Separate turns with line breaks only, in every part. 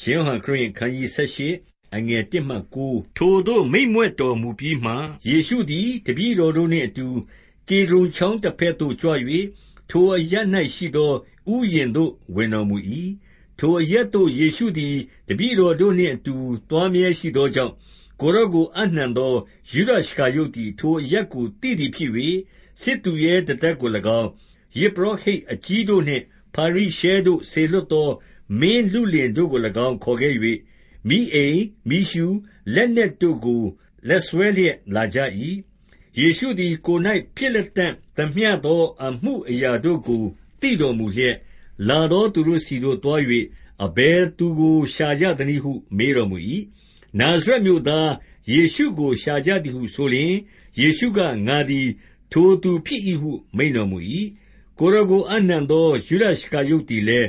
ရှင်ယောဟန်ခရစ်ယာန်အခနျး 18 အငယ် 1 မှ 9 ထိုသို့မိန့်မြွက်တော်မူပြီးမှ ယေရှုသည် တပည့်တော်တို့နှင့်အတူ ကေဒြုန်ချောင်းတဘက်သို့ကြွ၍ထိုအရပ်၌ရှိသော ဥယျာဉ်သို့ ဝင်တော်မူ၏။ထိုအရပ်သို့ ယေရှုသည် တပည့်တော်တို့နှင့်အတူ သွားမြဲရှိသောကြောင့်၊ကိုယ်တော်ကို အပ်နှံသော ယုဒရှကာရုတ်သည် ထိုအရပ်ကို သိသည်ဖြစ်၍၊စစ်သူရဲတတပ်ကို၎င်း၊ယဇ်ပုရောဟိတ်အကြီးတို့နှင့် ဖာရိရှဲတို့စေလွှတ်သော မင်းလုလင်တို့ကို၎င်း ခေါ်ခဲ့၍၊မီးအိမ်၊မီးရှူး၊လက်နက်တို့ကို လက်စွဲလျက်လာကြ၏။ယေရှုသည် ကိုယ်၌ဖြစ်လတံ့သမျှသော အမှုအရာတို့ကို သိတော်မူလျက်၊လာသောသူတို့ဆီသို့ သွား၍အဘယ်သူကို ရှာကြသနည်းဟု မေးတော်မူ၏။နာဇရက်မြို့သား ယေရှုကို ရှာကြသည်ဟုဆိုလျှင်၊ယေရှုက၊ငါသည် ထိုသူဖြစ်၏ဟု မိန့်တော်မူ၏။ကိုယ်တော်ကို အပ်နှံသော ယုဒရှကာရုတ်သည်လည်း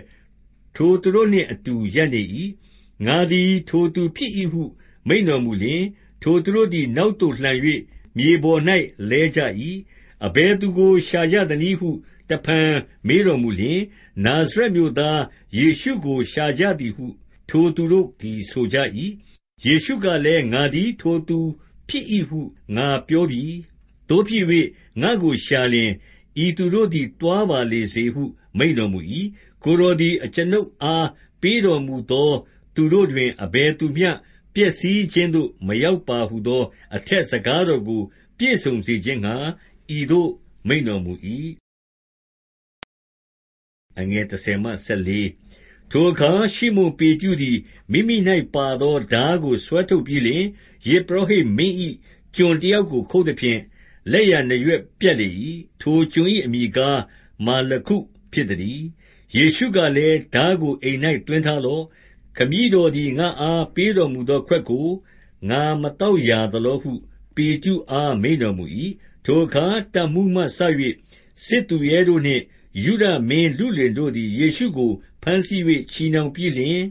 ထိုသူတို့နှင့်အတူရပ်နေ၏။ငါသည် ထိုသူဖြစ်၏ဟု မိန့်တော်မူလျှင်၊ထိုသူတို့သည် နောက်သို့လှန်၍မြေပေါ်၌လဲကြ၏။အဘယ်သူကို ရှာကြသနည်းဟု တဖန်မေးတော်မူလျှင်၊နာဇရက်မြို့သား ယေရှုကို ရှာကြသည်ဟု ထိုသူတို့သည် ဆိုကြ၏။ယေရှုကလည်း၊ငါသည် ထိုသူဖြစ်၏ဟု ငါပြောပြီ။သို့ဖြစ်၍ငါ့ကိုရှာလျှင် ဤသူတို့သည် သွားပါလေစေဟု မိန့်တော်မူ၏။ ကိုယ်တော်သည် အကျွန်ုပ်အား ပေးတော်မူသော သူတို့တွင် အဘယ်သူမျှ ပျက်စီးခြင်းသို့ မရောက်ပါဟူသော အထက်စကားတော်ကို ပြည့်စုံစေခြင်းငှါ ဤသို့မိန့်တော်မူ၏။ထိုအခါ ရှိမုန်ပေတရုသည် မိမိ၌ပါသော ထားကို ဆွဲထုတ်ပြီးလျှင်၊ယဇ်ပုရောဟိတ်မင်း၏ကျွန်တယောက်ကို ခုတ်သဖြင့် လက်ျာနားရွက်ပြတ်လေ၏။ထိုကျွန်၏အမည်ကား မာလခုဖြစ်သတည်း။ ယေရှုကလည်း၊ထားကို အိမ်၌သွင်းထားလော့။ခမည်းတော်သည် ငါ့အား ပေးတော်မူသော ခွက်ကို ငါမသောက်ရာသလောဟု ပေတရုအား မိန့်တော်မူ၏။ထိုအခါ တပ်မှူးမှစ၍စစ်သူရဲတို့နှင့် ယုဒမင်းလုလင်တို့သည် ယေရှုကို ဘမ်းဆီး၍ချည်နှောင်ပြီးလျှင်၊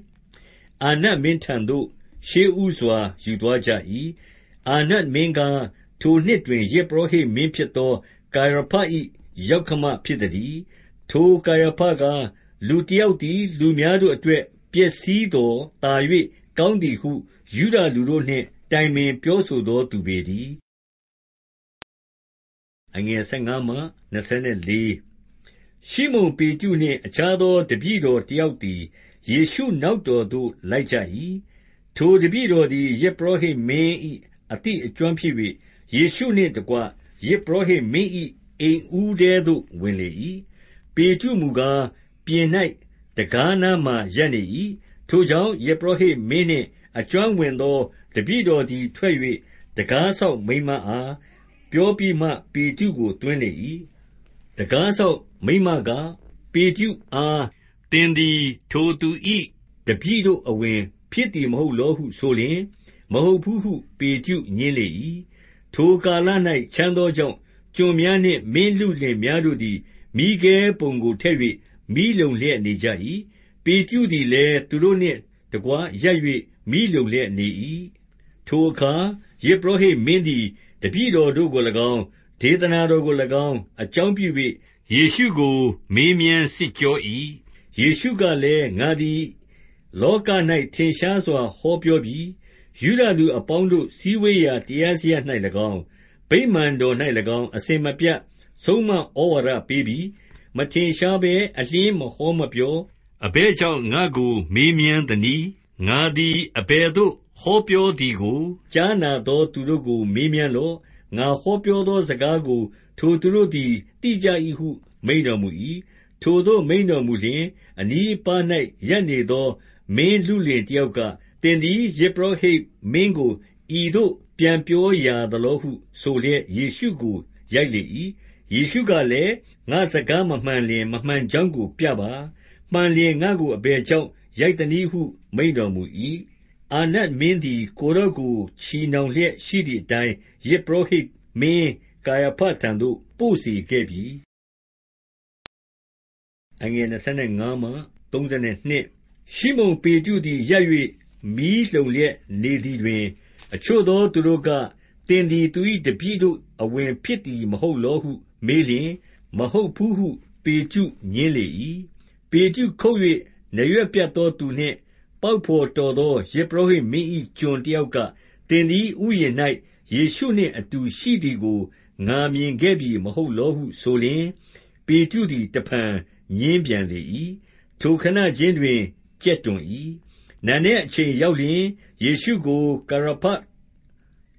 အာနတ်မင်းထံသို့ ရှေ့ဦးစွာ ယူသွားကြ၏။အာနတ်မင်းကား ထိုနှစ်တွင် ယဇ်ပုရောဟိတ်မင်းဖြစ်သော ကာယဖ၏ယောက္ခမဖြစ်သတည်း။ ထိုကာယဖကား၊လူတယောက်သည် လူများတို့အတွက် ပျက်စီးသော်သာ၍ကောင်းသည်ဟု ယုဒလူတို့နှင့် တိုင်ပင်ပြောဆိုသောသူပေတည်း။ရှိမုန်ပေတရုနှင့် အခြားသော တပည့်တော် တယောက်သည် ယေရှုနောက်တော်သို့ လိုက်ကြ၏။ထိုတပည့်တော်သည် ယဇ်ပုရောဟိတ်မင်း၏အသိအကျွမ်းဖြစ်၍၊ယေရှုနှင့်တကွ ယဇ်ပုရောဟိတ်မင်း၏အိမ်ဦးထဲသို့ ဝင်လေ၏။ ပေတရုမူကား ပြင်၌တံခါးနားမှာ ရပ်နေ၏။ထိုကြောင့် ယဇ်ပုရောဟိတ်မင်းနှင့် အကျွမ်းဝင်သော တပည့်တော်သည်ထွက်၍တံခါးစောင့်မိန်းမအားပြောပြီးမှ ပေတရုကို သွင်းလေ၏။တံခါးစောင့်မိန်းမက၊ပေတရုအား၊သင်သည် ထိုသူ၏တပည့်တို့အဝင်ဖြစ်သည်မဟုတ်လောဟုဆိုလျှင်၊မဟုတ်ဘူးဟု ပေတရုငြင်းလေ၏။ထိုကာလ၌ချမ်းသောကြောင့် ကျွန်များနှင့် မင်းလုလင်များတို့သည် မီးခဲပုံကိုထည့်၍မီးလုံလျက်နေကြ၏။ပေတရုသည်လည်း သူတို့နှင့်တကွ ရပ်၍မီးလုံလျက်နေ၏။ထိုအခါ ယဇ်ပုရောဟိတ်မင်းသည် တပည့်တော်တို့ကို၎င်း၊ဒေသနာတော်ကို၎င်း အကြောင်းပြု၍ယေရှုကို မေးမြန်းစစ်ကြော၏။ယေရှုကလည်း၊ငါသည် လောက၌ထင်ရှားစွာ ဟောပြောပြီ။ယုဒလူအပေါင်းတို့ စည်းဝေးရာ တရားစရပ်၌၎င်း၊ဗိမာန်တော်၌၎င်း အစဉ်မပြတ် ဆုံးမဩဝါဒပေးပြီ။မထင်ရှားဘဲ အလျှင်းမဟောမပြော။အဘယ်ကြောင့် ငါ့ကို မေးမြန်းသနည်း။ငါသည် အဘယ်သို့ ဟောပြောသည်ကို ကြားနာသော သူတို့ကို မေးမြန်းလော့။ငါဟောပြောသော စကားကို ထိုသူတို့သည် သိကြ၏ဟု မိန့်တော်မူ၏။ထိုသို့ မိန့်တော်မူလျှင်၊အနီးအပါး၌ရပ်နေသော မင်းလုလင်တယောက်က၊သင်သည် ယဇ်ပုရောဟိတ်မင်းကို ဤသို့ ပြန်ပြောရာသလောဟု ဆိုလျက် ယေရှုကို ရိုက်လေ၏။ ယေရှုကလည်း၊ငါ့စကားမမှန်လျှင် မမှန်ကြောင်းကို ပြပါ။မှန်လျှင် ငါ့ကို အဘယ်ကြောင့် ရိုက်သနည်းဟု မိန့်တော်မူ၏။အာနတ်မင်းသည် ကိုယ်တော်ကို ချည်နှောင်လျက်ရှိသည်အတိုင်း ယဇ်ပုရောဟိတ်မင်းကာယဖထံသို့ ပို့စေခဲ့ပြီ ရှိမုန်ပေတရုသည် ရပ်၍မီးလှုံလျက်နေသည်တွင်၊အချို့သောသူတို့က၊သင်သည် သူ၏တပည့်တို့ အဝင်ဖြစ်သည် မဟုတ်လောဟု မေးလျှင်၊မဟုတ်ဘူးဟု ပေတရုငြင်းလေ၏။ပေတရုခုတ်၍နားရွက်ပြတ်သောသူနှင့်ပပေါက်ဘော်တော်သော ယဇ်ပုရောဟိတ်မင်း၏ကျွန်တယောက်က၊သင်သည် ဥယျာဉ်၌ယေရှုနှင့်အတူရှိသည်ကို ငါမြင်ခဲ့ပြီမဟုတ်လောဟုဆိုလျှင်၊ပေတရုသည် တဖန်ငြင်းပြန်လေ၏။ထိုခဏခြင်းတွင် ကြက်တွန်၏။နံနက်အချိန်ရောက်လျှင်၊ယေရှုကိုကရဖ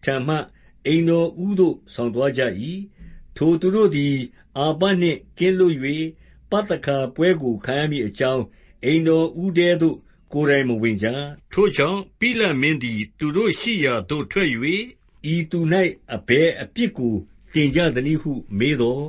ထံမှ အိမ်တော်ဦးသို့ ဆောင်သွားကြ၏။ ထိုသူတို့သည် အာပနှင့် ကင်းလွတ်၍ပသခါပွဲကို ခံရမည်အကြောင်း၊အိမ်တော်ဦးထဲသို့ ကိုယ်တိုင်မဝင်ကြ။ထိုကြောင့် ပိလတ်မင်းသည် သူတို့ရှိရာသို့ ထွက်၍၊ဤသူ၌အဘယ်အပြစ်ကို တင်ကြသနည်းဟု မေးသော်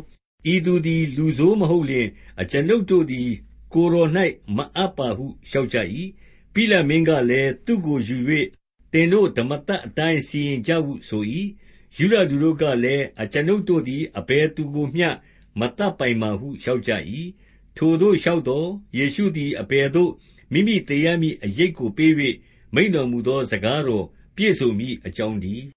၊ဤသူသည် လူဆိုးမဟုတ်လျှင် အကျွန်ုပ်တို့သည် ကိုယ်တော်၌မအပ်ပါဟု လျှောက်ကြ၏။ပိလတ်မင်းကလည်း၊သူ့ကိုယူ၍သင်တို့ ဓမ္မသတ်အတိုင်း စီရင်ကြဟုဆို၏။ ယုဒလူတို့ကလည်း၊အကျွန်ုပ်တို့သည် အဘယ်သူကိုမျှ မသတ်ပိုင်ပါဟု လျှောက်ကြ၏။ထိုသို့လျှောက်သော်၊ယေရှုသည် အဘယ်သို့ မိမိသေရမည်အရိပ်ကိုပေး၍မိန့်တော်မူသော စကားတော်ပြည့်စုံမည်အကြောင်းတည်း။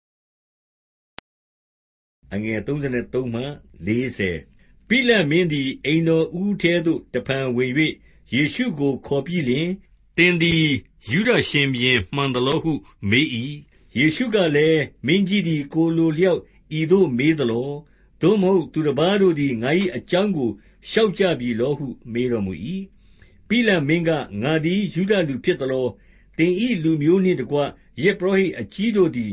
ပိလတ်မင်းသည် အိမ်တော်ဦးထဲသို့ တဖန်ဝင်၍ယေရှုကိုခေါ်ပြီးလျှင်၊သင်သည် ယုဒရှင်ဘုရင် မှန်သလောဟု မေး၏။ ယေရှုကလည်း၊မင်းကြီးသည် ကိုယ်အလိုအလျောက် ဤသို့မေးသလော။သို့မဟုတ် သူတပါးတို့သည် ငါ၏အကြောင်းကို လျှောက်ကြပြီလောဟု မေးတော်မူ၏။ပိလတ်မင်းက၊ငါသည် ယုဒလူဖြစ်သလော။သင်၏လူမျိုးနှင့်တကွ ယဇ်ပုရောဟိတ်အကြီးတို့သည်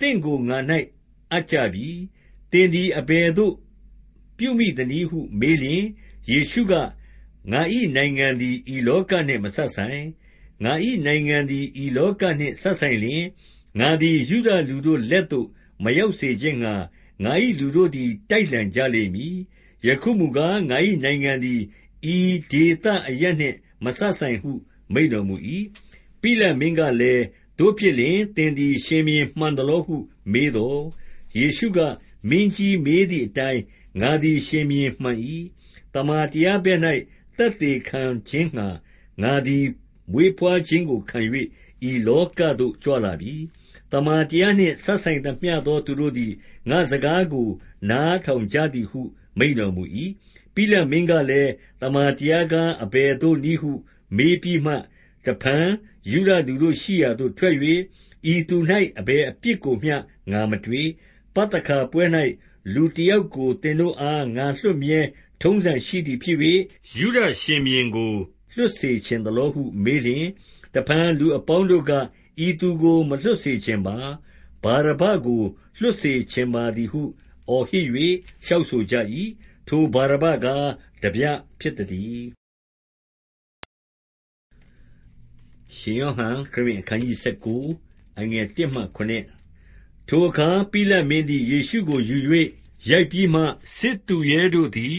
သင့်ကို ငါ၌အပ်ကြပြီ။သင်သည် အဘယ်သို့ပြုမိသနည်းဟု မေးလျှင်၊ယေရှုက၊ငါ၏နိုင်ငံသည် ဤလောကနှင့် မစပ်ဆိုင်။ငါ၏နိုင်ငံသည် ဤလောကနှင့် စပ်ဆိုင်လျှင်၊ ငါသည် ယုဒလူတို့လက်သို့ မရောက်စေခြင်းငှါ ငါ၏လူတို့သည် တိုက်လှန်ကြလိမ့်မည်။ယခုမူကား ငါ၏နိုင်ငံသည် ဤဒေသအရပ်နှင့် မစပ်ဆိုင်ဟု မိန့်တော်မူ၏။ပိလတ်မင်းကလည်း၊သို့ဖြစ်လျှင် သင်သည် ရှင်ဘုရင်မှန်သလောဟု မေးသော်၊ယေရှုက၊မင်းကြီးမေးသည်အတိုင်း ငါသည် ရှင်ဘုရင်မှန်၏။သမ္မာတရားဘက်၌သက်သေခံခြင်းငှါ ငါသည် မွေးဘွားခြင်းကိုခံ၍ ဤလောကသို့ ကြွလာပြီ။သမ္မာတရားနှင့် စပ်ဆိုင်သမျှသော သူတို့သည် ငါ့စကားကို နားထောင်ကြသည်ဟု မိန့်တော်မူ၏။ပိလတ်မင်းကလည်း၊သမ္မာတရားကား အဘယ်သို့နည်းဟု မေးပြီးမှ တဖန် ယုဒလူတို့ရှိရာသို့ ထွက်၍၊ဤသူ၌အဘယ်အပြစ်ကိုမျှ ငါမတွေ့။ပသခါပွဲ၌လူတယောက်ကို သင်တို့အား ငါလွှတ်မြဲထုံးစံရှိသည်ဖြစ်၍၊ယုဒရှင်ဘုရင်ကို လွှတ်စေချင်သလောဟု မေးလျှင်၊ တဖန်လူအပေါင်းတို့က၊ဤသူကို မလွှတ်စေချင်ပါ။ဗာရဗ္ဗကို လွှတ်စေချင်ပါသည်ဟု အော်ဟစ်၍လျှောက်ဆိုကြ၏။ထိုဗာရဗ္ဗကား ထားပြဖြစ်သတည်း။ရှင်ယောဟန်ခရစ်ဝင်အခန်းကြီး19အငယ်1မှ9ထိုအခါ ပိလတ်မင်းသည် ယေရှုကိုယူ၍ရိုက်ပြီးမှ၊စစ်သူရဲတို့သည်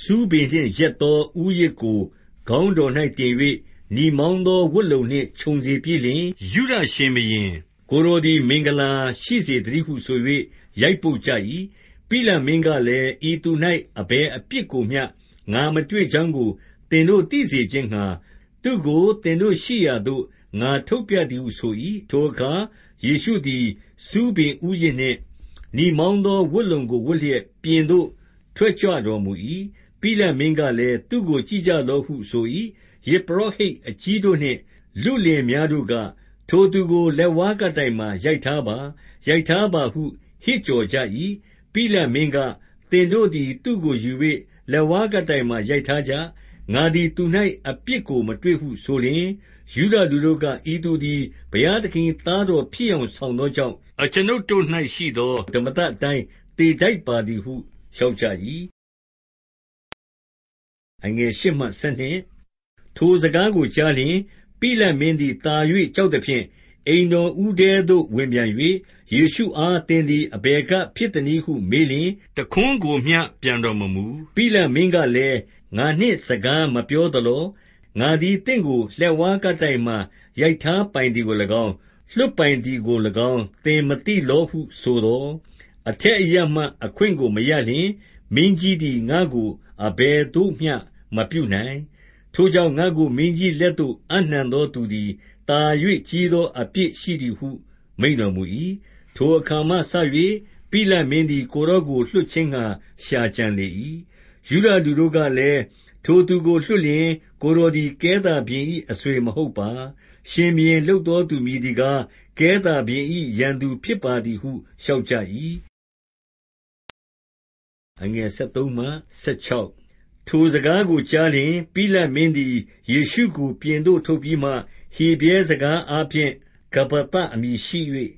ဆူးပင်နှင့် ရက်သော ဦးရစ်ကို ခေါင်းတော်၌တင်၍ နီမောင်းသော ဝတ်လုံနှင့် ခြုံစေပြီးလျှင်၊ယုဒရှင်ဘုရင်၊ကိုယ်တော်သည် မင်္ဂလာရှိစေသတည်းဟုဆို၍ရိုက်ပုတ်ကြ၏။ပိလတ်မင်းကလည်း၊ဤသူ၌အဘယ်အပြစ်ကိုမျှ ငါမတွေ့ကြောင်းကို သင်တို့သိစေခြင်းငှါ သူ့ကို သင်တို့ရှိရာသို့ ငါထုတ်ပြသည်ဟုဆို၏။ထိုအခါ ယေရှုသည် ဆူးပင်ဦးရစ်နှင့် နီမောင်းသော ဝတ်လုံကို ဝတ်လျက် ပြင်သို့ထွက်ကြွတော်မူ၏။ပိလတ်မင်းကလည်း၊သူ့ကို ကြည့်ကြလော့ဟုဆို၏။ ယဇ်ပုရောဟိတ်အကြီးတို့နှင့် လုလင်များတို့က၊ထိုသူကို လက်ဝါးကပ်တိုင်မှာ ရိုက်ထားပါ။ရိုက်ထားပါဟု ဟစ်ကြော်ကြ၏။ပိလတ်မင်းက၊သင်တို့သည် သူ့ကိုယူ၍လက်ဝါးကပ်တိုင်မှာ ရိုက်ထားကြ။ငါသည် သူ၌အပြစ်ကို မတွေ့ဟုဆိုလျှင်၊ယုဒလူတို့က၊ဤသူသည် ဘုရားသခင်၏သားတော်ဖြစ်ယောင်ဆောင်သောကြောင့်၊အကျွန်ုပ်တို့၌ရှိသော ဓမ္မသတ်အတိုင်း သေထိုက်ပါသည်ဟု လျှောက်ကြ၏။ ထိုစကားကိုကြားလျှင်၊ပိလတ်မင်းသည် သာ၍ကြောက်သဖြင့်၊အိမ်တော်ဦးထဲသို့ ဝင်ပြန်၍၊ယေရှုအား သင်သည် အဘယ်ကဖြစ်သနည်းဟု မေးလျှင်၊တခွန်းကိုမျှ ပြန်တော်မမူ။ပိလတ်မင်းကလည်း၊ငါနှင့်စကားမပြောသလော။ငါသည် သင့်ကို လက်ဝါးကပ်တိုင်မှာ ရိုက်ထားပိုင်သည်ကို၎င်း၊လွှတ်ပိုင်သည်ကို၎င်း သင်မသိလောဟုဆိုသော်၊အထက်အရပ်မှ အခွင့်ကိုမရလျှင် မင်းကြီးသည် ငါ့ကို အဘယ်သို့မျှ မပြုနိုင်။ ထိုကြောင့် ငါ့ကို မင်းကြီးလက်သို့ အပ်နှံသောသူသည် သာ၍ကြီးသောအပြစ်ရှိသည်ဟု မိန့်တော်မူ၏။ထိုအခါမှစ၍ပိလတ်မင်းသည် ကိုယ်တော်ကို လွှတ်ခြင်းငှါ ရှာကြံလေ၏။ယုဒလူတို့ကလည်း၊ထိုထိုသူကိုလွှတ်လျှင် ကိုယ်တော်သည် ကဲသာဘုရင်၏အဆွေမဟုတ်ပါ။ရှင်ဘုရင် လုပ်သောသူမည်သည်ကား၊ကဲသာဘုရင်၏ရန်သူဖြစ်ပါသည်ဟု လျှောက်ကြ၏။ ထိုစကားကိုကြားလျှင်၊ပိလတ်မင်းသည် ယေရှုကို ပြင်သို့ထုတ်ပြီးမှ၊ဟေဗြဲစကားအားဖြင့် ဂဗ္ဗသအမည်ရှိ၍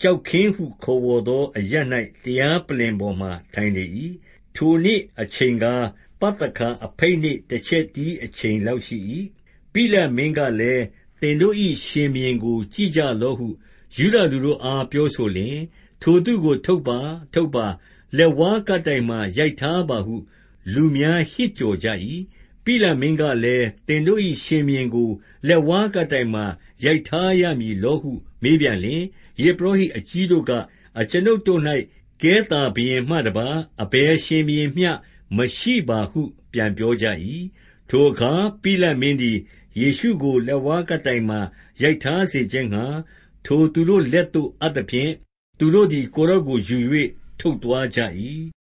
ကျောက်ခင်းဟုခေါ်ဝေါ်သော အရပ်၌တရားပလ္လင်ပေါ်မှာ ထိုင်လေ၏။ထိုနေ့အချိန်ကား၊ပသခါအဘိတ်နေ့ တချက်တီးအချိန်လောက်ရှိ၏။ပိလတ်မင်းကလည်း၊သင်တို့၏ရှင်ဘုရင်ကို ကြည့်ကြလော့ဟု ယုဒလူတို့အား ပြောဆိုလျှင်၊ထိုသူကို ထုတ်ပါ။ထုတ်ပါ။လက်ဝါးကပ်တိုင်မှာ ရိုက်ထားပါဟု လူများဟစ်ကြော်ကြ၏။ပိလတ်မင်းကလည်း၊သင်တို့၏ရှင်ဘုရင်ကို လက်ဝါးကပ်တိုင်မှာ ရိုက်ထားရမည်လောဟု မေးပြန်လျှင်၊ယဇ်ပုရောဟိတ်အကြီးတို့က၊အကျွန်ုပ်တို့၌ကဲသာဘုရင်မှတပါး အဘယ်ရှင်ဘုရင်မျှ မရှိပါဟု ပြန်ပြောကြ၏။ထိုအခါ ပိလတ်မင်းသည် ယေရှုကို လက်ဝါးကပ်တိုင်မှာ ရိုက်ထားစေခြင်းငှါ ထိုသူတို့လက်သို့ အပ်သဖြင့်၊သူတို့သည် ကိုယ်တော်ကိုယူ၍ထုတ်သွားကြ၏။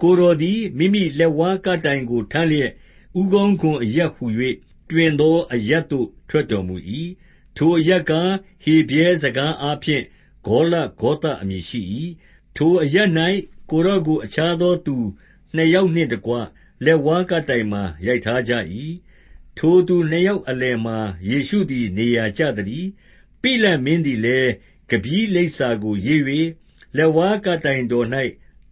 ကိုယ်တော်သည် မိမိလက်ဝါးကပ်တိုင်ကို ထမ်းလျက်၊ဦးခေါင်းခွံအရပ်ဟူ၍တွင်သောအရပ်သို့ ထွက်တော်မူ၏။ထိုအရပ်ကား၊ဟေဗြဲစကားအားဖြင့် ဂေါလဂေါသ အမည်ရှိ၏။ထိုအရပ်၌ကိုယ်တော်ကို အခြားသောသူနှစ်ယောက်နှင့်တကွ လက်ဝါးကပ်တိုင်မှာ ရိုက်ထားကြ၏။ထိုသူနှစ်ယောက်အလယ်မှာ ယေရှုသည် နေရာကျသတည်း။ပိလတ်မင်းသည်လည်း ကဗည်းလိပ်စာကိုရေး၍ လက်ဝါးကပ်တိုင်တော်၌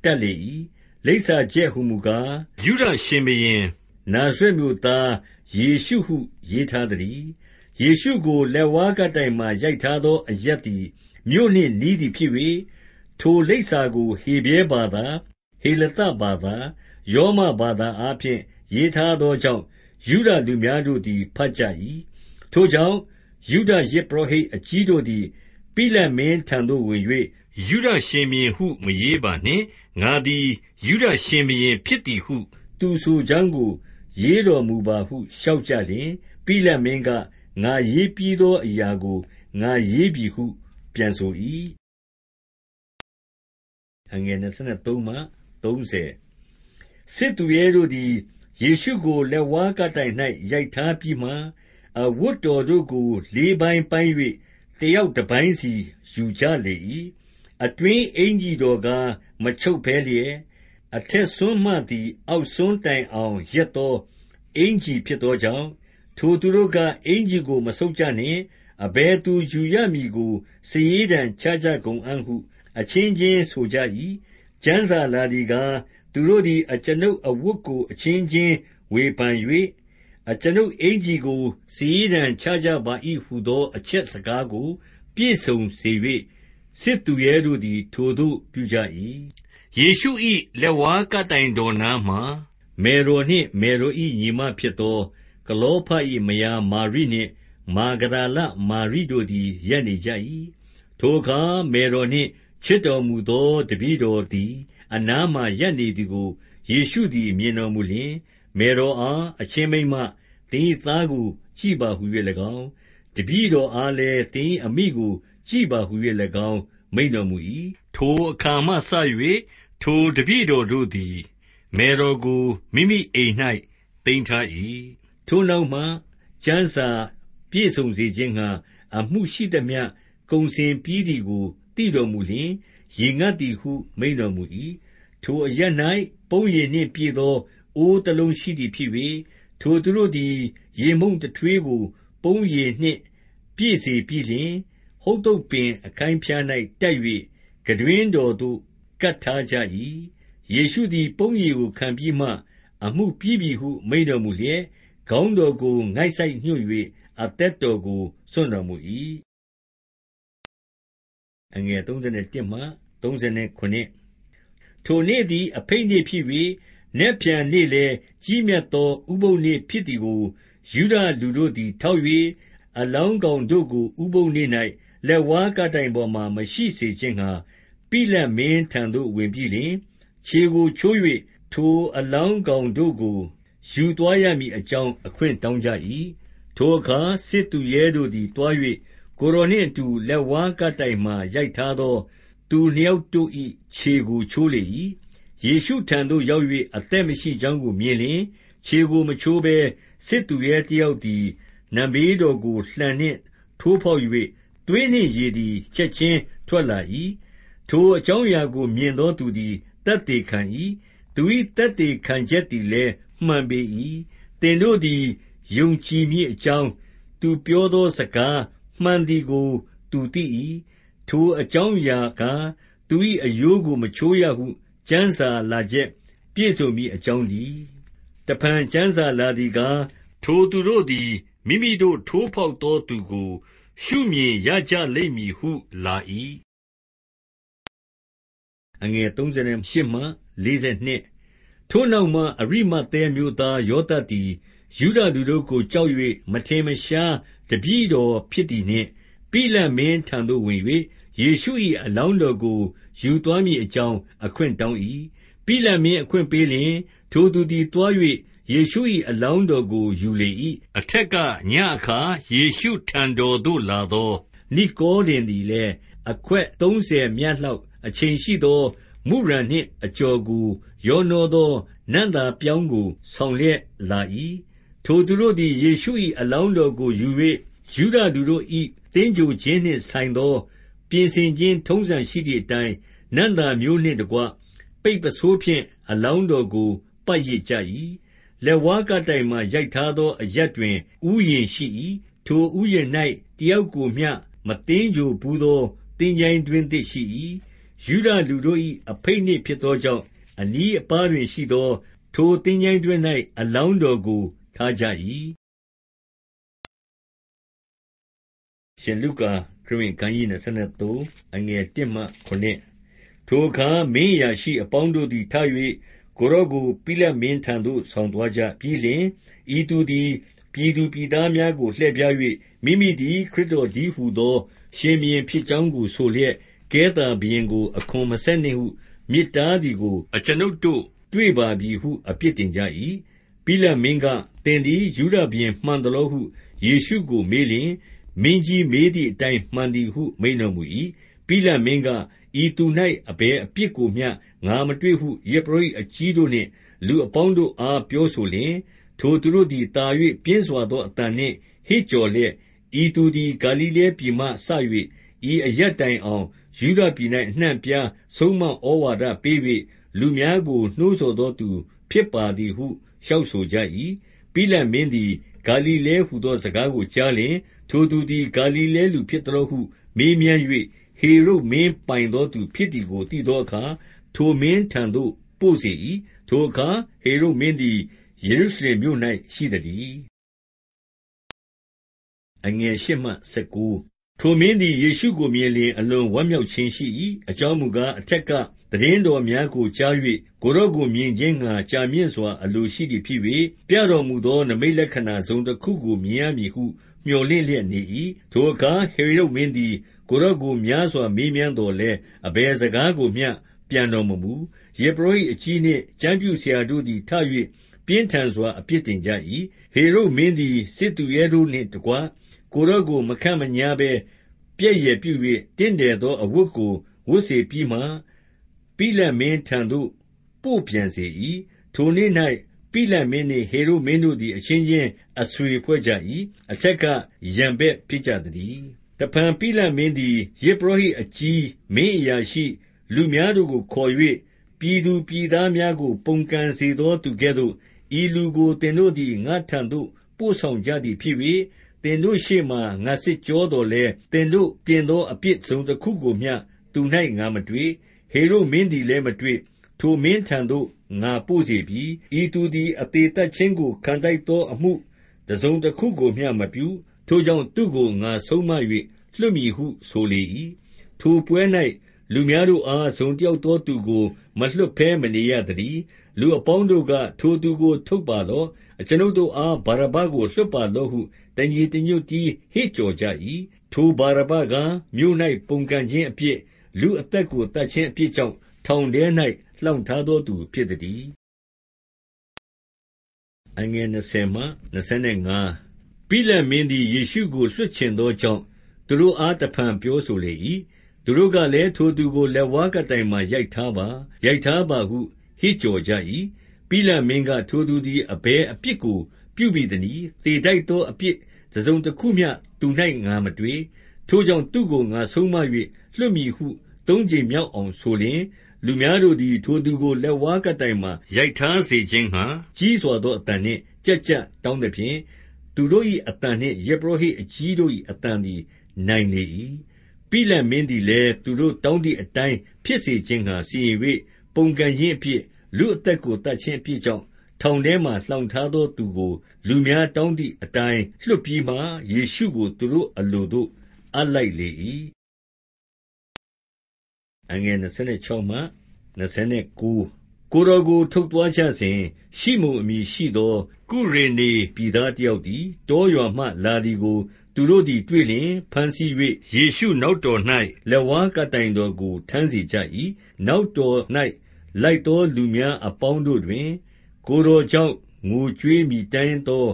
တပ်လေ၏။လိပ်စာချက်ဟူမူကား၊ယုဒရှင်ဘုရင် နာဇရက်မြို့သား ယေရှုဟု ရေးထားသတည်း။ယေရှုကို လက်ဝါးကပ်တိုင်မှာ ရိုက်ထားသော အရပ်သည် မြို့နှင့်နီးသည်ဖြစ်၍၊ထိုလိပ်စာကို ဟေဗြဲဘာသာ၊ဟေလသဘာသာ၊ရောမဘာသာအားဖြင့် ရေးထားသောကြောင့် ယုဒလူများတို့သည် ဘတ်ကြ၏။ထိုကြောင့် ယုဒယဇ်ပုရောဟိတ်အကြီးတို့သည် ပိလတ်မင်းထံသို့ဝင်၍၊ ယုဒရှင်ဘုရင်ဟု မရေးပါနှင့်။ငါသည် ယုဒရှင်ဘုရင်ဖြစ်သည်ဟု သူဆိုကြောင်းကို ရေးတော်မူပါဟု လျှောက်ကြလျှင်၊ပိလတ်မင်းက၊ငါရေးပြီးသောအရာကို ငါရေးပြီဟု ပြန်ဆို၏။စစ်သူရဲတို့သည် ယေရှုကို လက်ဝါးကပ်တိုင်၌ရိုက်ထားပြီးမှ၊အဝတ်တော်တို့ကို လေးပိုင်းပိုင်း၍တယောက်တပိုင်းစီ ယူကြလေ၏။ အတွင်းအင်္ကျီတော်ကား မချုပ်ဘဲလျက်၊အထက်စွန်းမှသည် အောက်စွန်းတိုင်အောင် ရက်သောအင်္ကျီဖြစ်သောကြောင့်၊ထိုသူတို့က၊အင်္ကျီကို မဆုတ်ကြနှင့်။အဘယ်သူယူရမည်ကို စာရေးတံချကြကုန်အံ့ဟု အချင်းချင်းဆိုကြ၏။ကျမ်းစာလာသည်ကား၊သူတို့သည် အကျွန်ုပ်အဝတ်ကို အချင်းချင်းဝေဖန်၍၊အကျွန်ုပ်အင်္ကျီကို စာရေးတံချကြပါ၏ဟူသော အချက်စကားကို ပြည့်စုံစေ၍၊ စစ်သူရဲတို့သည် ထိုသို့ပြုကြ၏။ယေရှု၏လက်ဝါးကပ်တိုင်တော်နားမှာ မယ်တော်နှင့် မယ်တော်၏ညီမဖြစ်သော ကလောဖ၏မယားမာရိနှင့် မာဂဒလမာရိတို့သည် ရပ်နေကြ၏။ထိုအခါ မယ်တော်နှင့် ချစ်တော်မူသော တပည့်တော်သည် အနားမှာ ရပ်နေသည်ကို ယေရှုသည် မြင်တော်မူလျှင်၊မယ်တော်အား၊အချင်းမိန်းမ၊သင်၏သားကို ကြည့်ပါဟူ၍၎င်း၊တပည့်တော်အားလည်း၊သင်၏အမိကို ကြည့်ပါဟူ၍၎င်း မိန့်တော်မူ၏။ထိုအခါမှစ၍ထိုတပည့်တော်တို့သည် မယ်တော်ကို မိမိအိမ်၌သိမ်းထား၏။ထိုနောက်မှ ကျမ်းစာပြည့်စုံစေခြင်းငှါ အမှုရှိသမျှ ကုန်စင်ပြီးသည်ကို သိတော်မူလျှင် ရေငတ်သည်ဟု မိန့်တော်မူ၏။ထိုအရပ်၌ပုံးရည်နှင့်ပြည့်သော အိုးတလုံးရှိသည်ဖြစ်၍၊ထိုသူတို့သည် ရေမှုန့်တထွေးကို ပုံးရည်နှင့် ပြည့်စေပြီးလျှင်၊ ဟုဿုပ်ပင်အခိုင်ဖျား၌တပ်၍ခံတွင်းတော်သို့ ကပ်ထားကြ၏။ယေရှုသည် ပုံးရည်ကိုခံပြီးမှ၊အမှုပြီးပြီဟု မိန့်တော်မူလျက်၊ခေါင်းတော်ကို ငိုက်ဆိုက်ညွှတ်၍အသက်တော်ကို စွန့်တော်မူ၏။ထိုနေ့သည် အဘိတ်နေ့ဖြစ်၍၊နက်ဖြန်နေ့လည်း ကြီးမြတ်သော ဥပုသ်နေ့ဖြစ်သည်ကို ယုဒလူတို့သည် ထောက်၍၊အလောင်းကောင်တို့ကို ဥပုသ်နေ့၌ လက်ဝါးကပ်တိုင်ပေါ်မှာ မရှိစေခြင်းငှါ ပိလတ်မင်းထံသို့ ဝင်ပြီးလျှင်၊ခြေကိုချိုး၍ထိုအလောင်းကောင်တို့ကို ယူသွားရမည်အကြောင်း အခွင့်တောင်းကြ၏။ထိုအခါ စစ်သူရဲတို့သည် သွား၍ကိုယ်တော်နှင့်အတူ လက်ဝါးကပ်တိုင်မှာ ရိုက်ထားသော သူနှစ်ယောက်တို့၏ခြေကိုချိုးလေ၏ယေရှုထံသို့ရောက်၍အသက်မရှိကြောင်းကို မြင်လျှင်၊ခြေကိုမချိုးဘဲ စစ်သူရဲတယောက်သည် နံမေးတော်ကို လှံနှင့်ထိုးဖောက်၍ သွေးနှင့်ရေသည် ချက်ခြင်းထွက်လာ၏။ထိုအကြောင်းအရာကို မြင်သောသူသည် သက်သေခံ၏။သူ၏သက်သေခံချက်သည်လည်း မှန်ပေ၏။သင်တို့သည် ယုံကြည်မည်အကြောင်း သူပြောသောစကားမှန်သည်ကို သူသိ၏။ထိုအကြောင်းအရာကား၊သူ၏အရိုးကို မချိုးရဟု ကျမ်းစာလာချက်ပြည့်စုံမည်အကြောင်းတည်း။တဖန် ကျမ်းစာလာသည်ကား၊ထိုသူတို့သည် မိမိတို့ ထိုးဖောက်သောသူကို ရှုမြင်ရကြလိမ့်မည်ဟုလာ၏။ထိုနောက်မှ အရိမဿဲမြို့သားယောသပ်သည် ယုဒလူတို့ကို ကြောက်၍မထင်မရှားတပည့်တော်ဖြစ်သည်နှင့်၊ပိလတ်မင်းထံသို့ဝင်၍ယေရှု၏အလောင်းတော်ကို ယူသွားမည်အကြောင်း အခွင့်တောင်း၏။ပိလတ်မင်းအခွင့်ပေးလျှင် ထိုသူသည်သွား၍ ယေရှု၏အလောင်းတော်ကို ယူလေ၏။အထက်ကညဉ့်အခါ ယေရှုထံတော်သို့လာသော နိကောဒေမသည်လည်း အခွက်သုံးဆယ်မျှလောက် အချိန်ရှိသော မုရန်နှင့်အကြော်ကို ရောနှောသော နံ့သာပြောင်းကို ဆောင်လျက်လာ၏။ထိုသူတို့သည် ယေရှု၏အလောင်းတော်ကိုယူ၍ယုဒလူတို့၏သင်္ဂြိုဟ်ခြင်းနှင့်ဆိုင်သော ပြင်ဆင်ခြင်း ထုံးစံရှိသည်အတိုင်း နံ့သာမျိုးနှင့်တကွ ပိတ်ပုဆိုးဖြင့် အလောင်းတော်ကို ပတ်ရစ်ကြ၏။ လက်ဝါးကပ်တိုင်မှာ ရိုက်ထားသော အရပ်တွင် ဥယျာဉ်ရှိ၏။ထိုဥယျာဉ်၌တယောက်ကိုမျှ မသင်္ဂြိုဟ်ဘူးသော သင်္ချိုင်းတွင်းသစ်ရှိ၏။ယုဒလူတို့၏အဘိတ်နေ့ဖြစ်သောကြောင့် အနီးအပါးတွင်ရှိသော ထိုသင်္ချိုင်းတွင်း၌အလောင်းတော်ကို ထားကြ၏။ရှင်လုကာခရစ်ဝင်ခန်းကြီး23အငယ်1မှ9ထိုအခါ မင်းအရာရှိအပေါင်းတို့သည် ထ၍ ကိုရော့ကို ပိလတ်မင်းထံသို့ ဆောင်သွားကြ ပြီးလျှင် ဤသူသည် ပြည်သူပြည်သားများကို လှည့်ဖြား၍မိမိသည် ခရစ်တော်ကြီးဟုသော ရှင်ဘုရင်ဖြစ်ကြောင်းကို ဆိုလျက် ကဲသာဘုရင်ကို အခွန်မဆက်နှင့်ဟု မြစ်တားသည်ကို အကျွန်ုပ်တို့ တွေ့ပါပြီဟု အပြစ်တင်ကြ၏။ပိလတ်မင်းက၊သင်သည် ယုဒရှင်ဘုရင် မှန်သလောဟု ယေရှုကိုမေးလျှင်၊မင်းကြီးမေးသည်အတိုင်း မှန်သည်ဟု မိန့်တော်မူ၏။ပိလတ်မင်းက၊ ဤသူ၌အဘယ်အပြစ်ကိုမျှ ငါမတွေ့ဟု ယဇ်ပုရောဟိတ်အကြီးတို့နှင့် လူအပေါင်းတို့အား ပြောဆိုလျှင်၊ထိုသူတို့သည် သာ၍ပြင်းစွာသောအသံနှင့် ဟစ်ကြော်လျက်၊ဤသူသည် ဂါလိလဲပြည်မှစ၍ဤအရပ်တိုင်အောင် ယုဒပြည်၌အနှံ့အပြား ဆုံးမဩဝါဒပေး၍လူများကို နှိုးဆော်သောသူဖြစ်ပါသည်ဟု လျှောက်ဆိုကြ၏။ပိလတ်မင်းသည် ဂါလိလဲဟူသောစကားကိုကြားလျှင်၊ထိုသူသည် ဂါလိလဲလူဖြစ်သလောဟု မေးမြန်း၍ ဟေရုဒ်မင်းပိုင်သောသူဖြစ်သည်ကို သိသောအခါ၊ထိုမင်းထံသို့ ပို့စေ၏။ထိုအခါ ဟေရုဒ်မင်းသည် ယေရုရှလင်မြို့၌ရှိသတည်း။8 ထိုမင်းသည် ယေရှုကိုမြင်လျှင် အလွန်ဝမ်းမြောက်ခြင်းရှိ၏။အကြောင်းမူကား၊အထက်က သိတင်းတော်များကို ကြား၍ကိုယ်တော်ကို မြင်ခြင်းငှါ ကြာမြင့်စွာ အလိုရှိသည်ဖြစ်၍၊ပြတော်မူသော နိမိတ်လက္ခဏာ တစုံတခုကို မြင်ရမည်ဟု မြော်လင့်လျက်နေ၏။ထိုအခါ ဟေရုဒ်မင်းသည် ကိုယ်တော်ကို များစွာမေးမြန်းသော်လည်း အဘယ်စကားကိုမျှ ပြန်တော်မမူ။ယဇ်ပုရောဟိတ်အကြီးနှင့် ကျမ်းပြုဆရာတို့သည် ထ၍ပြင်းထန်စွာ အပြစ်တင်ကြ၏။ဟေရုဒ်မင်းသည် စစ်သူရဲတို့နှင့်တကွ ကိုယ်တော်ကို မခန့်မညားဘဲ ပြက်ယယ်ပြု၍တင့်တယ်သော အဝတ်ကို ဝတ်စေပြီးမှ၊ပိလတ်မင်းထံသို့ ပို့ပြန်စေ၏။ထိုနေ့၌ပိလတ်မင်းနှင့် ဟေရုဒ်မင်းတို့သည် အချင်းချင်း အဆွေဖွဲ့ကြ၏။အထက်က ရန်ဘက်ဖြစ်ကြသတည်း။ တဖန်ပိလတ်မင်းသည် ယဇ်ပုရောဟိတ်အကြီး၊မင်းအရာရှိ၊လူများတို့ကိုခေါ်၍၊ပြည်သူပြည်သားများကို ပုန်ကန်စေသောသူကဲ့သို့ ဤလူကို သင်တို့သည် ငါ့ထံသို့ ပို့ဆောင်ကြသည်ဖြစ်၍၊သင်တို့ရှေ့မှာ ငါစစ်ကြောသော်လည်း၊သင်တို့တင်သောအပြစ် တစုံတခုကိုမျှ သူ၌ငါမတွေ့။ဟေရုဒ်မင်းသည်လည်း မတွေ့။ထိုမင်းထံသို့ ငါပို့စေပြီ။ဤသူသည် အသေသတ်ခြင်းကို ခံထိုက်သောအမှု တစုံတခုကိုမျှမပြု။ ထိုကြောင့် သူ့ကို ငါဆုံးမ၍လွှတ်မည်ဟုဆိုလေ၏။ထိုပွဲ၌လူများတို့အား တစုံတယောက်သောသူကို မလွှတ်ဘဲမနေရသတည်း။လူအပေါင်းတို့က၊ထိုသူကို ထုတ်ပါလော့။အကျွန်ုပ်တို့အား ဗာရဗ္ဗကို လွှတ်ပါလော့ဟု တညီတညွတ်တည်း ဟစ်ကြော်ကြ၏။ထိုဗာရဗ္ဗကား၊မြို့၌ပုန်ကန်ခြင်းအပြစ်၊လူအသက်ကို သတ်ခြင်းအပြစ်ကြောင့် ထောင်ထဲ၌လှောင်ထားသောသူဖြစ်သတည်း။ ပိလတ်မင်းသည် ယေရှုကို လွှတ်ချင်သောကြောင့် သူတို့အား တဖန်ပြောဆိုလေ၏။သူတို့ကလည်း၊ထိုသူကို လက်ဝါးကပ်တိုင်မှာ ရိုက်ထားပါ၊ရိုက်ထားပါဟုဟဟစ်ကြော်ကြ၏။ပိလတ်မင်းက၊ထိုသူသည် အဘယ်အပြစ်ကို ပြုဘိသနည်း။သေထိုက်သော အပြစ်တစုံတခုမျှ သူ၌ငါမတွေ့။ထိုကြောင့် သူ့ကို ငါဆုံးမ၍လွှတ်မည်ဟု သုံးကြိမ်မြောက်အောင်ဆိုလျှင်၊လူများတို့သည် ထိုသူကို လက်ဝါးကပ်တိုင်မှာ ရိုက်ထားစေခြင်းငှါ ကြီးစွာသောအသံနှင့် ကျပ်ကျပ်တောင်းသဖြင့်၊ သူတို့၏အသံနှင့် ယဇ်ပုရောဟိတ်အကြီးတို့၏အသံသည် နိုင်လေ၏။ပိလတ်မင်းသည်လည်း သူတို့တောင်းသည်အတိုင်း ဖြစ်စေခြင်းငှါ စီရင်၍၊ပုန်ကန်ခြင်းအပြစ်၊လူအသက်ကို သတ်ခြင်းအပြစ်ကြောင့် ထောင်ထဲမှာ လှောင်ထားသောသူကို လူများတောင်းသည်အတိုင်း လွှတ်ပြီးမှ၊ယေရှုကို သူတို့အလိုသို့ အပ်လိုက်လေ၏။26 ကိုယ်တော်ကို ထုတ်သွားကြစဉ်၊ရှိမုန်အမည်ရှိသော ကုရေနေပြည်သားတယောက်သည် တောရွာမှလာသည်ကို သူတို့သည်တွေ့လျှင်၊ဘမ်းဆီး၍ယေရှုနောက်တော်၌လက်ဝါးကပ်တိုင်တော်ကို ထမ်းစေကြ၏။နောက်တော်၌လိုက်သောလူများအပေါင်းတို့တွင်၊ကိုယ်တော်ကြောင့် ငိုကြွေးမြည်တမ်းသော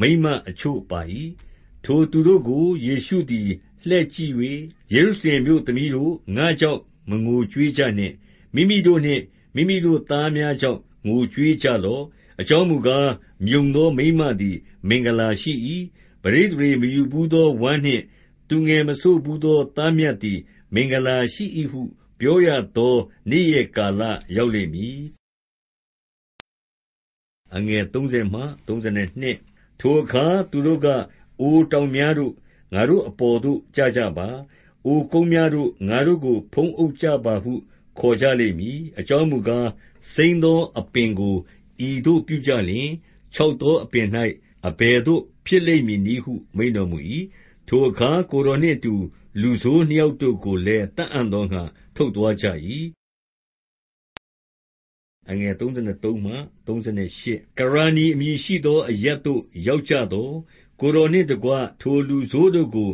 မိန်းမအချို့ပါ၏။ထိုသူတို့ကို ယေရှုသည် လှည့်ကြည့်၍၊ယေရုရှလင်မြို့သမီးတို့၊ငါ့ကြောင့် မငိုကြွေးကြနှင့်။မိမိတို့နှင့် မိမိတို့သားများကြောင့် ငိုကြွေးကြလော့။အကြောင်းမူကား၊မြုံသောမိန်းမသည် မင်္ဂလာရှိ၏။ပဋိသန္ဓေမယူဘူးသောဝမ်းနှင့် သူငယ်မစို့ဘူးသော သားမြတ်သည် မင်္ဂလာရှိ၏ဟု ပြောရသော နေ့ရက်ကာလ ရောက်လိမ့်မည်။ထိုအခါ သူတို့က၊အိုတောင်များတို့၊ငါတို့အပေါ်သို့ ကျကြပါ။အိုကုန်းများတို့၊ငါတို့ကို ဖုံးအုပ်ကြပါဟု ခေါ်ကြလိမ့်မည်။အကြောင်းမူကား၊စိမ်းသောအပင်ကို ဤသို့ပြုကြလျှင်၊ခြောက်သောအပင်၌အဘယ်သို့ ဖြစ်လိမ့်မည်နည်းဟု မိန့်တော်မူ၏။ထိုအခါ ကိုယ်တော်နှင့်အတူ လူဆိုးနှစ်ယောက်တို့ကိုလည်း သတ်အံ့သောငှါ ထုတ်သွားကြ၏။ကရာနိအမည်ရှိသော အရပ်သို့ ရောက်ကြသော်၊ကိုယ်တော်နှင့်တကွ ထိုလူဆိုးတို့ကို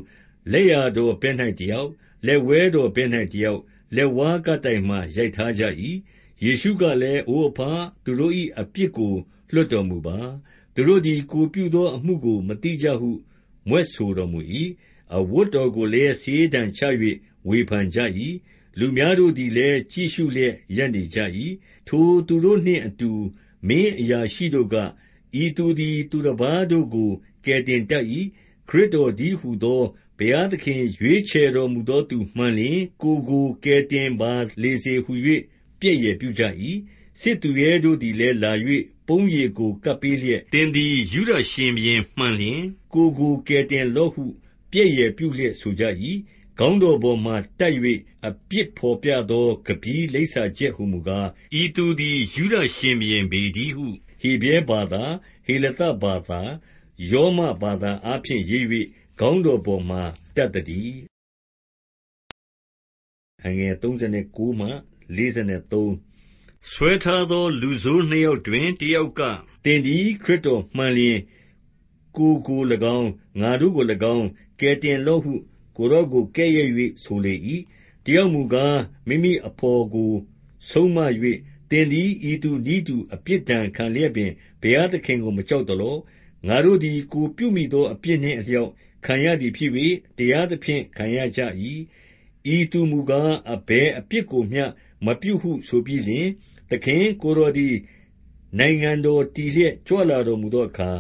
လက်ျာတော်ဘက်၌တယောက်၊လက်ဝဲတော်ဘက်၌တယောက်၊ လက်ဝါးကပ်တိုင်မှာ ရိုက်ထားကြ၏။ယေရှုကလည်း၊အိုအဘ၊သူတို့၏အပြစ်ကို လွှတ်တော်မူပါ။သူတို့သည် ကိုယ်ပြုသောအမှုကို မသိကြဟု မြွက်ဆိုတော်မူ၏။အဝတ်တော်ကိုလည်း စာရေးတံချ၍ဝေဖန်ကြ၏။လူများတို့သည်လည်း ကြည့်ရှုလျက် ရပ်နေကြ၏။ထိုသူတို့နှင့်အတူ မင်းအရာရှိတို့က၊ဤသူသည် သူတပါးတို့ကို ကယ်တင်တတ်၏။ခရစ်တော်တည်းဟူသော ဘုရားသခင် ရွေးချယ်တော်မူသောသူမှန်လျှင် ကိုယ်ကို ကယ်တင်ပါလေစေဟူ၍ပြက်ယယ်ပြုကြ၏။စစ်သူရဲတို့သည်လည်း လာ၍ပုံးရည်ကို ကပ်ပေးလျက်၊သင်သည် ယုဒရှင်ဘုရင်မှန်လျှင် ကိုယ်ကို ကယ်တင်လော့ဟု ပြက်ယယ်ပြုလျက် ဆိုကြ၏။ခေါင်းတော်ပေါ်မှာ တပ်၍အပြစ်ဘော်ပြသောကပီးလိပ်စာချက်ဟူမူကား၊ဤသူသည် ယုဒရှင်ဘုရင်ပေတည်းဟု ဟေဗြဲဘာသာ၊ဟေလသဘာသာ၊ရောမဘာသာအားဖြင့် ရေး၍ ခေါင်းတော်ပေါ်မှာ တပ်သတည်း။ဆွဲထားသော လူဆိုးနှစ်ယောက်တွင် တယောက်က၊သင်သည် ခရစ်တော်မှန်လျှင် ကိုယ်ကို၎င်း၊ငါတို့ကို၎င်း ကယ်တင်လော့ဟု ကိုယ်တော်ကို ကဲ့ရဲ့၍ဆိုလေ၏။တယောက်မူကား၊မိမိအဘော်ကို ဆုံးမ၍၊သင်သည် ဤသူနည်းတူ အပြစ်ဒဏ်ခံလျက်ပင် ဘုရားသခင်ကို မကြောက်သလော။ ငါတို့သည် ကိုယ်ပြုမိသောအပြစ်နှင့် အလျောက်ခံရသည်ဖြစ်၍၊တရားသဖြင့် ခံရကြ၏။ဤသူမူကား၊အဘယ်အပြစ်ကိုမျှ မပြုဟုဆိုပြီးလျှင်၊သခင်၊ကိုယ်တော်သည် နိုင်ငံတော်တည်လျက် ကြွလာတော်မူသောအခါ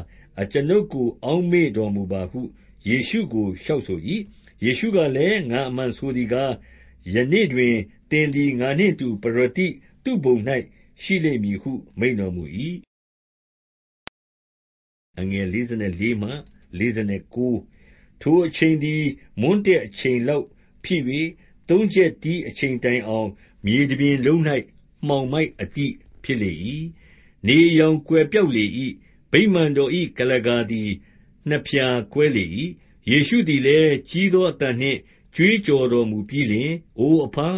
အကျွန်ုပ်ကို အောက်မေ့တော်မူပါဟု ယေရှုကို လျှောက်ဆို၏။ယေရှုကလည်း၊ငါအမှန်ဆိုသည်ကား၊ယနေ့တွင် သင်သည် ငါနှင့်အတူ ပရဒိသုဘုံ၌ရှိလိမ့်မည်ဟု မိန့်တော်မူ၏။ ထိုအချိန်သည် မွန်းတည့်အချိန်လောက်ဖြစ်၍၊သုံးချက်တီးအချိန်တိုင်အောင် မြေတပြင်လုံး၌မှောင်မိုက် အတိဖြစ်လေ၏။နေအရောင်ကွယ်ပျောက်လေ၏။ဗိမာန်တော်၏ကုလားကာသည် နှစ်ဖြာကွဲလေ၏။ယေရှုသည်လည်း ကြီးသောအသံနှင့် ကြွေးကြော်တော်မူပြီးလျှင်၊အိုအဘ၊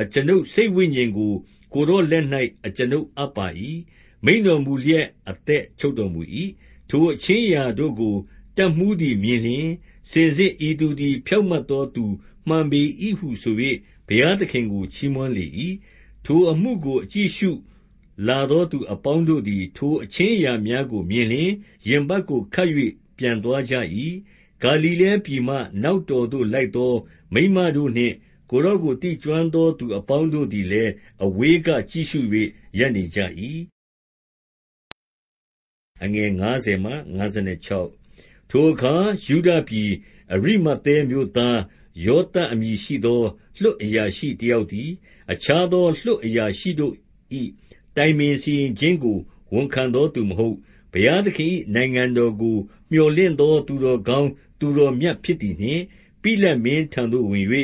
အကျွန်ုပ်စိတ်ဝိညာဉ်ကို ကိုယ်တော်လက်၌အကျွန်ုပ်အပ်ပါ၏။မိန့်တော်မူလျက် အသက်ချုပ်တော်မူ၏။ ထိုအခြင်းအရာတို့ကို တပ်မှူးသည်မြင်လျှင်၊စင်စစ်ဤသူသည် ဖြောင့်မတ်သောသူမှန်ပေ၏ဟုဆို၍ဘုရားသခင်ကို ချီးမွမ်းလေ၏။ထိုအမှုကို အကြည့်အရှုလာသောသူအပေါင်းတို့သည် ထိုအခြင်းအရာများကို မြင်လျှင်၊ရင်ပတ်ကိုခတ်၍ပြန်သွားကြ၏။ဂါလိလဲပြည်မှ နောက်တော်သို့လိုက်သော မိန်းမတို့နှင့် ကိုယ်တော်ကို သိကျွမ်းသောသူအပေါင်းတို့သည်လည်း အဝေးကကြည့်ရှု၍ရပ်နေကြ၏။ ထိုအခါ ယုဒပြည်အရိမဿဲမြို့သား ယောသပ်အမည်ရှိသော လွှတ်အရာရှိတယောက်သည် အခြားသော လွှတ်အရာရှိတို့၏တိုင်ပင်စီရင်ခြင်းကို ဝန်ခံသောသူမဟုတ်၊ဘုရားသခင်၏နိုင်ငံတော်ကို မြော်လင့်သော သူတော်ကောင်းသူတော်မြတ်ဖြစ်သည်နှင့်၊ပိလတ်မင်းထံသို့ဝင်၍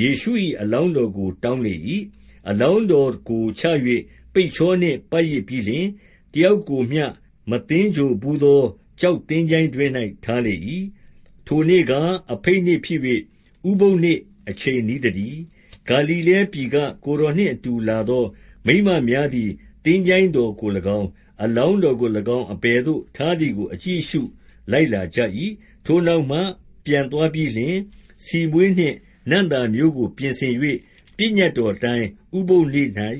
ယေရှု၏အလောင်းတော်ကို တောင်းလေ၏။အလောင်းတော်ကိုချ၍ပိတ်ချောနှင့် ပတ်ရစ်ပြီးလျှင်၊တယောက်ကိုမျှ မသင်္ဂြိုဟ်ဘူးသော ကျောက်သင်္ချိုင်းတွင်း၌ထားလေ၏။ထိုနေ့ကား အဘိတ်နေ့ဖြစ်၍ဥပုသ်နေ့ အချိန်နီးသတည်း။ဂါလိလဲပြည်က ကိုယ်တော်နှင့်အတူလာသော မိန်းမများသည် သင်္ချိုင်းတော်ကို၎င်း၊အလောင်းတော်ကို၎င်း အဘယ်သို့ထားသည်ကို အကြည့်အရှုလိုက်လာကြ၏။ထိုနောက်မှ ပြန်သွားပြီးလျှင်၊ဆီမွှေးနှင့် နံ့သာမျိုးကို ပြင်ဆင်၍ပညတ်တော်အတိုင်း ဥပုသ်နေ့၌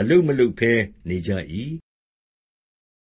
အလုပ်မလုပ်ဘဲ နေကြ၏။